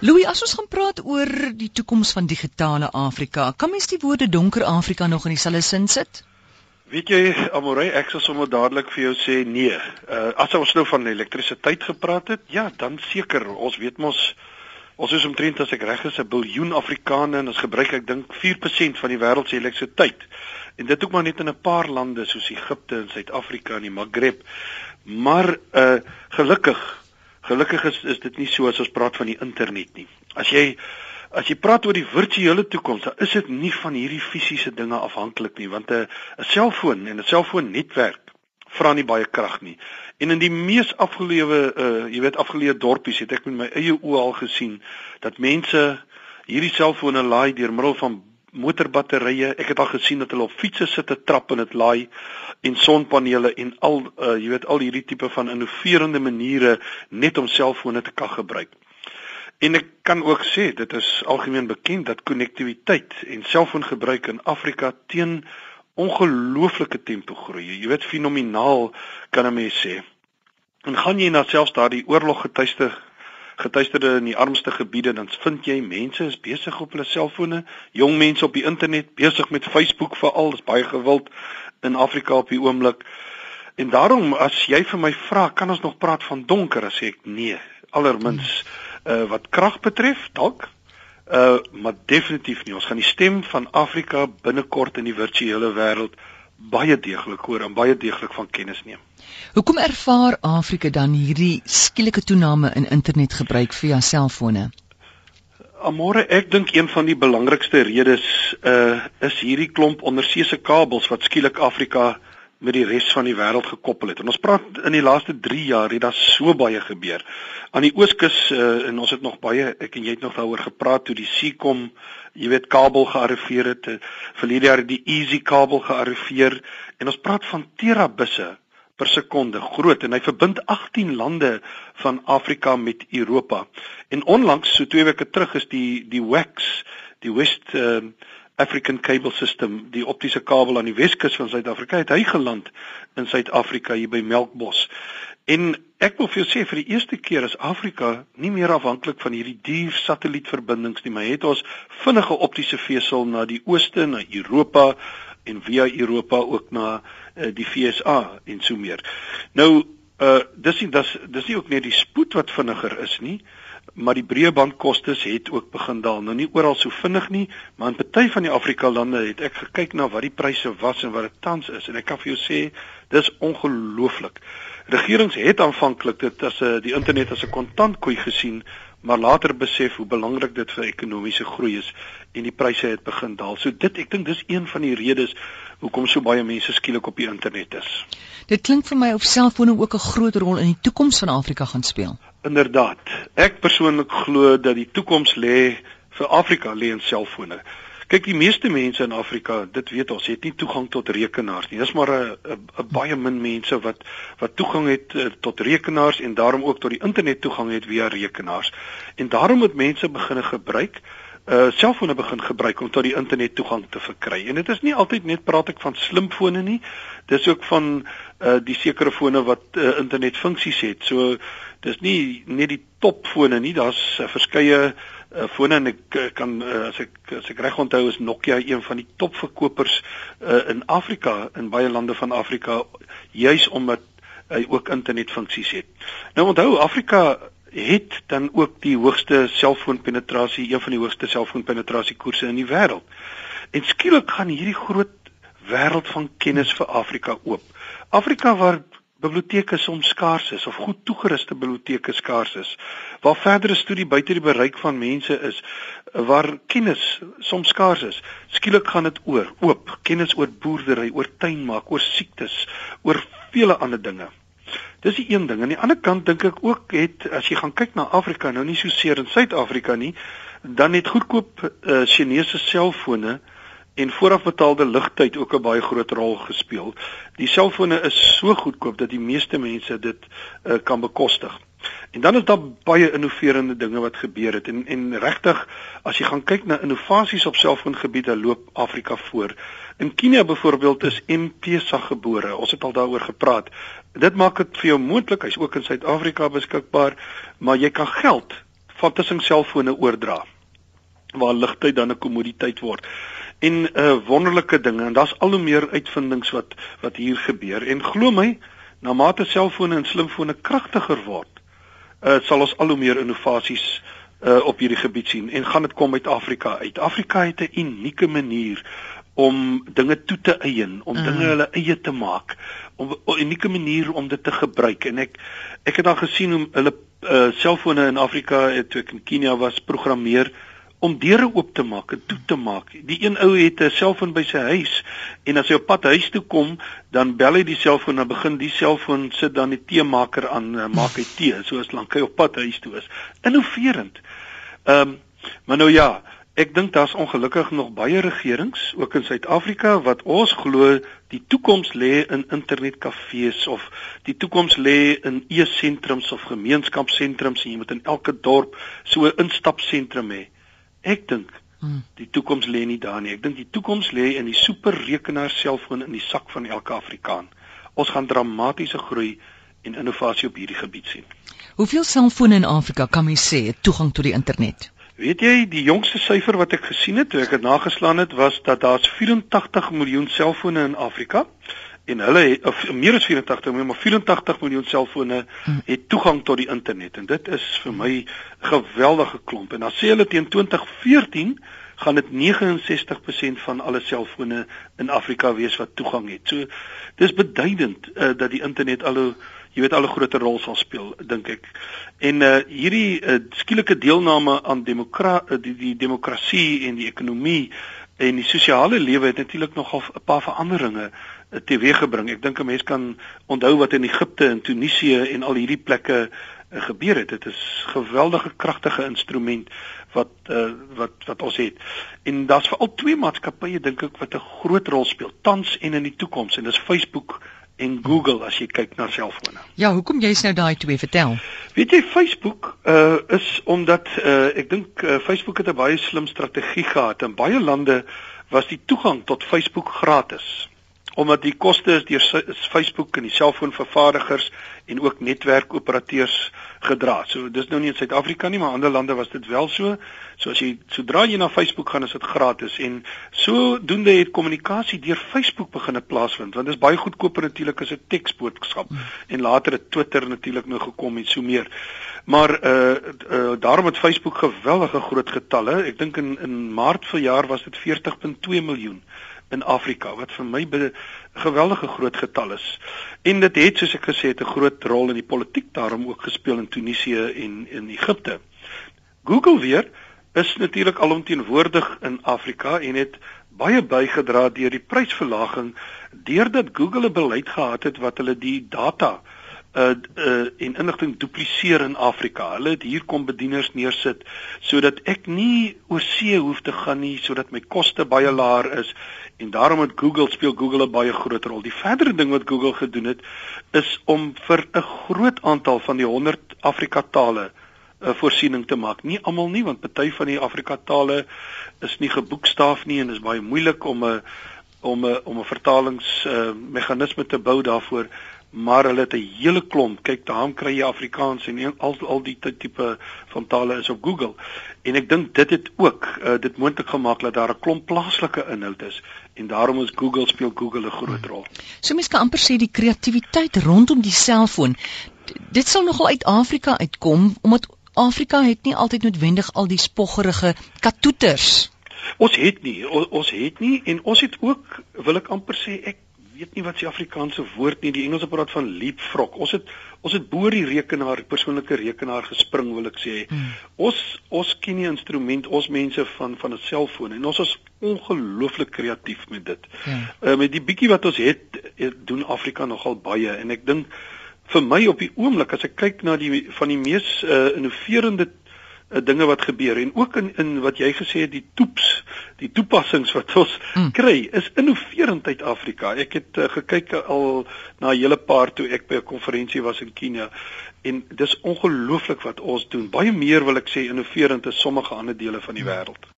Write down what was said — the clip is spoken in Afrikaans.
Louis, as ons gaan praat oor die toekoms van digitale Afrika, kan mens die woorde donker Afrika nog in dieselfde sin sit? Weet jy, Amorey, ek sal sommer dadelik vir jou sê nee. Uh as ons nou van elektrisiteit gepraat het, ja, dan seker. Ons weet mos ons is omtrent as ek reg is 'n biljoen Afrikaners en ons gebruik ek dink 4% van die wêreld se elektrisiteit. En dit ook maar net in 'n paar lande soos Egipte en Suid-Afrika en die Maghreb. Maar uh gelukkig Gelukkig is is dit nie so as ons praat van die internet nie. As jy as jy praat oor die virtuele toekoms, dan is dit nie van hierdie fisiese dinge afhanklik nie, want 'n 'n selfoon en 'n selfoonnetwerk vra nie baie krag nie. En in die mees afgelewe uh jy weet afgeleë dorpies het ek met my eie oë al gesien dat mense hierdie selfone laai deur middel van motorbatterye. Ek het al gesien dat hulle op fietses sit en trap en dit laai en sonpanele en al uh, jy weet al hierdie tipe van innoverende maniere net om selfone te kan gebruik. En ek kan ook sê dit is algemeen bekend dat konnektiwiteit en selfoongebruik in Afrika teen ongelooflike tempo groei. Jy weet fenomenaal kan 'n mens sê. En gaan jy na selfs daardie oorloggetuiste getuisterde in die armste gebiede dan vind jy mense is besig op hulle selfone, jong mense op die internet besig met Facebook veral, is baie gewild in Afrika op die oomblik. En daarom as jy vir my vra, kan ons nog praat van donker as ek nee, allermins uh, wat krag betref, dalk uh maar definitief nie. Ons gaan die stem van Afrika binnekort in die virtuele wêreld baie deeglik hoor en baie deeglik van kennis neem. Hoekom ervaar Afrika dan hierdie skielike toename in internetgebruik via selfone? Amore, ek dink een van die belangrikste redes uh is hierdie klomp onderseese kabels wat skielik Afrika met die res van die wêreld gekoppel het. En ons praat in die laaste 3 jaar het daar so baie gebeur. Aan die ooskus uh, en ons het nog baie ek en jy het nog daaroor gepraat toe die Seacom, jy weet, kabel gearriveer het. Uh, verlede jaar het die Easy kabel gearriveer en ons praat van terabusse per sekonde groot en hy verbind 18 lande van Afrika met Europa. En onlangs so 2 weke terug is die die WAX, die West uh, African Cable System, die optiese kabel aan die Weskus van Suid-Afrika het hy geland in Suid-Afrika hier by Melkbos. En ek wil vir jou sê vir die eerste keer is Afrika nie meer afhanklik van hierdie duur satellietverbindings nie, maar het ons vinnige optiese vesel na die ooste, na Europa en via Europa ook na uh, die FSA en so meer. Nou uh dis nie dis dis nie ook net die spoed wat vinniger is nie, maar die breëbandkostes het ook begin daal. Nou nie oral so vinnig nie, maar in party van die Afrika lande het ek gekyk na wat die pryse was en wat dit tans is en ek kan vir jou sê dis ongelooflik. Regerings het aanvanklik dit as 'n die internet as 'n kontantkoei gesien, maar later besef hoe belangrik dit vir ekonomiese groei is en die pryse het begin daal. So dit ek dink dis een van die redes hoekom so baie mense skielik op die internet is. Dit klink vir my of selfone ook 'n groot rol in die toekoms van Afrika gaan speel. Inderdaad. Ek persoonlik glo dat die toekoms lê vir Afrika lê in selfone. Kyk, die meeste mense in Afrika, dit weet ons, het nie toegang tot rekenaars nie. Dis maar 'n baie min mense wat wat toegang het uh, tot rekenaars en daarom ook tot die internet toegang het via rekenaars. En daarom moet mense begine gebruik uh selfone begin gebruik om tot die internet toegang te verkry. En dit is nie altyd net praat ek van slimfone nie. Dis ook van uh die sekere fone wat uh, internetfunksies het. So dis nie net die topfone nie, daar's uh, verskeie uh, fone en ek uh, kan uh, as ek as ek reg onthou is Nokia een van die topverkopers uh, in Afrika in baie lande van Afrika juis omdat hy ook internetfunksies het. Nou onthou Afrika het dan ook die hoogste selfoonpenetrasie, een van die hoogste selfoonpenetrasiekoerse in die wêreld. En skielik gaan hierdie groot wêreld van kennis vir Afrika oop. Afrika waar biblioteke soms skaars is of goed toegeruste biblioteke skaars is waar verdere studie buite die bereik van mense is waar kennis soms skaars is. Skielik gaan dit oor oop kennis oor boerdery oor tuinmaak oor siektes oor vele ander dinge. Dis die een ding. Aan die ander kant dink ek ook het as jy gaan kyk na Afrika nou nie so seer in Suid-Afrika nie dan het goedkoop uh, Chinese selfone en voorafbetaalde ligtyd ook 'n baie groot rol gespeel. Die selfone is so goedkoop dat die meeste mense dit uh, kan bekostig. En dan is daar baie innoverende dinge wat gebeur het en en regtig as jy gaan kyk na innovasies op selfoongebiede loop Afrika voor. In Kenia byvoorbeeld is M-Pesa gebore. Ons het al daaroor gepraat. Dit maak dit vir jou moontlik, hy's ook in Suid-Afrika beskikbaar, maar jy kan geld van tussen selfone oordra waar ligtyd dan 'n kommoditeit word. En uh, wonderlike dinge en daar's al hoe meer uitvindings wat wat hier gebeur. En glo my na mate selfone en slimfone kragtiger word uh, sal ons al hoe meer innovasies uh, op hierdie gebied sien. En gaan dit kom uit Afrika uit. Afrika het 'n unieke manier om dinge toe te eien om mm. dinge hulle eie te maak om 'n unieke manier om dit te gebruik. En ek ek het al gesien hoe hulle uh, selfone in Afrika het toe ek in Kenia was programmeer om deure oop te maak en toe te maak. Die een ou het 'n selfoon by sy huis en as hy op pad huis toe kom, dan bel hy die selfoon en begin die selfoon sit dan die teemaker aan en maak hy tee soos lank hy op pad huis toe is. Innoverend. Ehm um, maar nou ja, ek dink daar's ongelukkig nog baie regerings ook in Suid-Afrika wat ons glo die toekoms lê in internetkafees of die toekoms lê in e-sentrums of gemeenskapsentrums en jy moet in elke dorp so 'n instapsentrum hê. Ek dink hmm. die toekoms lê nie daar nie. Ek dink die toekoms lê in die superrekenaar selfoon in die sak van elke Afrikaan. Ons gaan dramatiese groei en innovasie op hierdie gebied sien. Hoeveel selfone in Afrika kan mens sê het toegang tot die internet? Weet jy, die jongste syfer wat ek gesien het toe ek dit nageslaan het, was dat daar's 84 miljoen selfone in Afrika en hulle of meer as 84 miljoen, maar 84 miljoen selfone hmm. het toegang tot die internet en dit is vir my geweldige klomp. En dan sê hulle teen 2014 gaan dit 69% van alle selfone in Afrika wees wat toegang het. So dis beduidend uh, dat die internet al hoe jy weet al 'n groter rol sal speel dink ek. En uh hierdie uh, skielike deelname aan demokra uh, die, die demokrasie en die ekonomie en die sosiale lewe het natuurlik nogal 'n paar veranderinge teweeggebring. Ek dink 'n mens kan onthou wat in Egipte en Tunesië en al hierdie plekke uh, gebeur het. Dit is geweldige kragtige instrument wat uh, wat wat ons het. En daar's veral twee maatskappye dink ek wat 'n groot rol speel tans en in die toekoms en dis Facebook en Google as jy kyk na selfone. Ja, hoekom jy's nou daai twee vertel? Weet jy Facebook uh is omdat uh ek dink uh, Facebook het 'n baie slim strategie gehad. In baie lande was die toegang tot Facebook gratis omdat die koste is deur Facebook en die selfoonvervaardigers en ook netwerkoperateurs gedra. So dis nou nie in Suid-Afrika nie, maar ander lande was dit wel so. So as jy sodra jy na Facebook gaan, is dit gratis en sodoende het kommunikasie deur Facebook begine plaasvind want dit is baie goedkoper natuurlik as 'n teksboodskap hmm. en later het Twitter natuurlik nou gekom en so meer. Maar uh, uh daarom het Facebook geweldige groot getalle. Ek dink in in Maart verjaar was dit 40.2 miljoen in Afrika wat vir my 'n geweldige groot getal is. En dit het soos ek gesê het 'n groot rol in die politiek daarom ook gespeel in Tunesië en in Egipte. Google weer is natuurlik alomteenwoordig in Afrika en het baie bygedra deur die prysverlaging deurdat Google 'n beleid gehad het wat hulle die data uh uh en inligting dupliseer in Afrika. Hulle het hier kom bedieners neersit sodat ek nie oor see hoef te gaan nie, sodat my koste baie laer is en daarom het Google speel Google 'n baie groot rol. Die verdere ding wat Google gedoen het is om vir 'n groot aantal van die 100 Afrika tale 'n voorsiening te maak. Nie almal nie, want party van die Afrika tale is nie geboekstaaf nie en is baie moeilik om 'n om 'n om 'n vertalings uh, te bou daarvoor maar hulle het 'n hele klomp. Kyk, daarom kry jy Afrikaans en al al die tipe van tale is op Google. En ek dink dit het ook uh, dit moontlik gemaak dat daar 'n klomp plaaslike inhoud is en daarom is Google speel Google 'n groot rol. So mense kan amper sê die kreatiwiteit rondom die selfoon dit sal nogal uit Afrika uitkom omdat Afrika het nie altyd noodwendig al die spoggerige katoeters. Ons het nie ons, ons het nie en ons het ook wil ek amper sê ek weet nie wat se Afrikaanse woord nie. Die Engelse praat van leapfrog. Ons het ons het bo die rekenaar, persoonlike rekenaar gespring wil ek sê. Hmm. Ons ons ken die instrument, ons mense van van 'n selfoon en ons is ongelooflik kreatief met dit. Hmm. Uh, met die bietjie wat ons het, het doen Afrika nogal baie en ek dink vir my op die oomblik as ek kyk na die van die mees uh, innoverende uh, dinge wat gebeur en ook in in wat jy gesê het die toeps die toepassings wat ons mm. kry is innoverend uit Afrika. Ek het uh, gekyk al na 'n hele paar toe ek by 'n konferensie was in Kenia en dis ongelooflik wat ons doen. Baie meer wil ek sê innoverend as sommige ander dele van die mm. wêreld.